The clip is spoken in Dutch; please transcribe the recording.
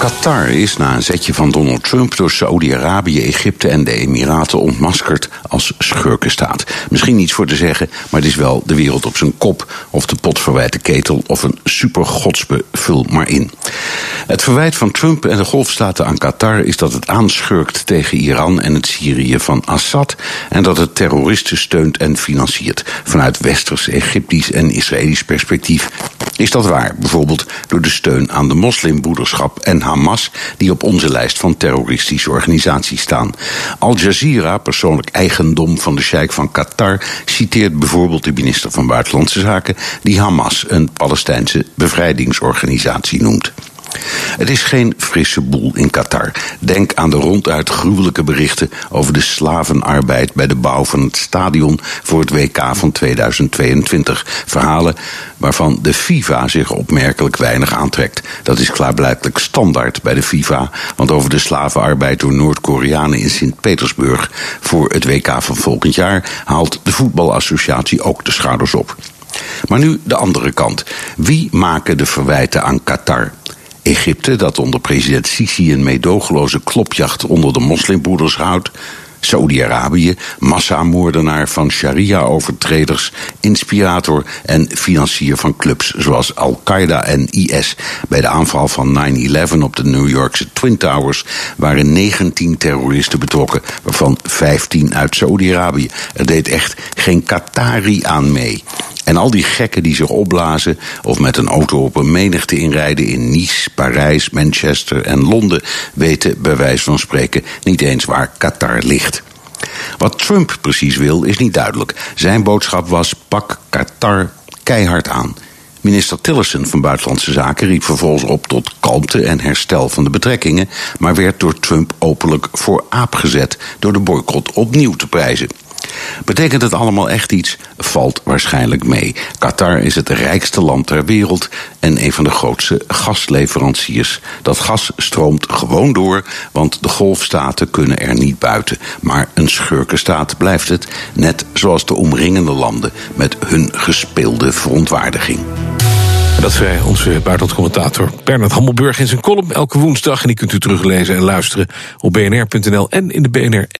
Qatar is na een zetje van Donald Trump door Saudi-Arabië, Egypte en de Emiraten ontmaskerd als schurkenstaat. Misschien niets voor te zeggen, maar het is wel de wereld op zijn kop. Of de pot verwijt de ketel of een supergodsbe, vul maar in. Het verwijt van Trump en de golfstaten aan Qatar is dat het aanschurkt tegen Iran en het Syrië van Assad. En dat het terroristen steunt en financiert. Vanuit westers, Egyptisch en Israëlisch perspectief is dat waar. Bijvoorbeeld door de steun aan de moslimbroederschap en Hamas, die op onze lijst van terroristische organisaties staan. Al Jazeera, persoonlijk eigendom van de sheik van Qatar, citeert bijvoorbeeld de minister van Buitenlandse Zaken, die Hamas een Palestijnse bevrijdingsorganisatie noemt. Het is geen frisse boel in Qatar. Denk aan de ronduit gruwelijke berichten over de slavenarbeid bij de bouw van het stadion voor het WK van 2022. Verhalen waarvan de FIFA zich opmerkelijk weinig aantrekt. Dat is klaarblijkelijk standaard bij de FIFA, want over de slavenarbeid door Noord-Koreanen in Sint-Petersburg voor het WK van volgend jaar haalt de voetbalassociatie ook de schouders op. Maar nu de andere kant. Wie maken de verwijten aan Qatar? Egypte, dat onder president Sisi een meedogenloze klopjacht onder de moslimbroeders houdt. Saudi-Arabië, massamoordenaar van sharia-overtreders, inspirator en financier van clubs zoals Al-Qaeda en IS. Bij de aanval van 9-11 op de New Yorkse Twin Towers waren 19 terroristen betrokken, waarvan 15 uit Saudi-Arabië. Er deed echt geen Qatari aan mee. En al die gekken die zich opblazen of met een auto op een menigte inrijden in Nice, Parijs, Manchester en Londen weten bij wijze van spreken niet eens waar Qatar ligt. Wat Trump precies wil is niet duidelijk. Zijn boodschap was pak Qatar keihard aan. Minister Tillerson van Buitenlandse Zaken riep vervolgens op tot kalmte en herstel van de betrekkingen, maar werd door Trump openlijk voor aap gezet door de boycott opnieuw te prijzen. Betekent het allemaal echt iets? Valt waarschijnlijk mee. Qatar is het rijkste land ter wereld en een van de grootste gasleveranciers. Dat gas stroomt gewoon door, want de golfstaten kunnen er niet buiten. Maar een schurkenstaat blijft het, net zoals de omringende landen met hun gespeelde verontwaardiging. Dat zei onze buitenlandcommentator Bernard Hammelburg in zijn column elke woensdag. En die kunt u teruglezen en luisteren op bnr.nl en in de BNR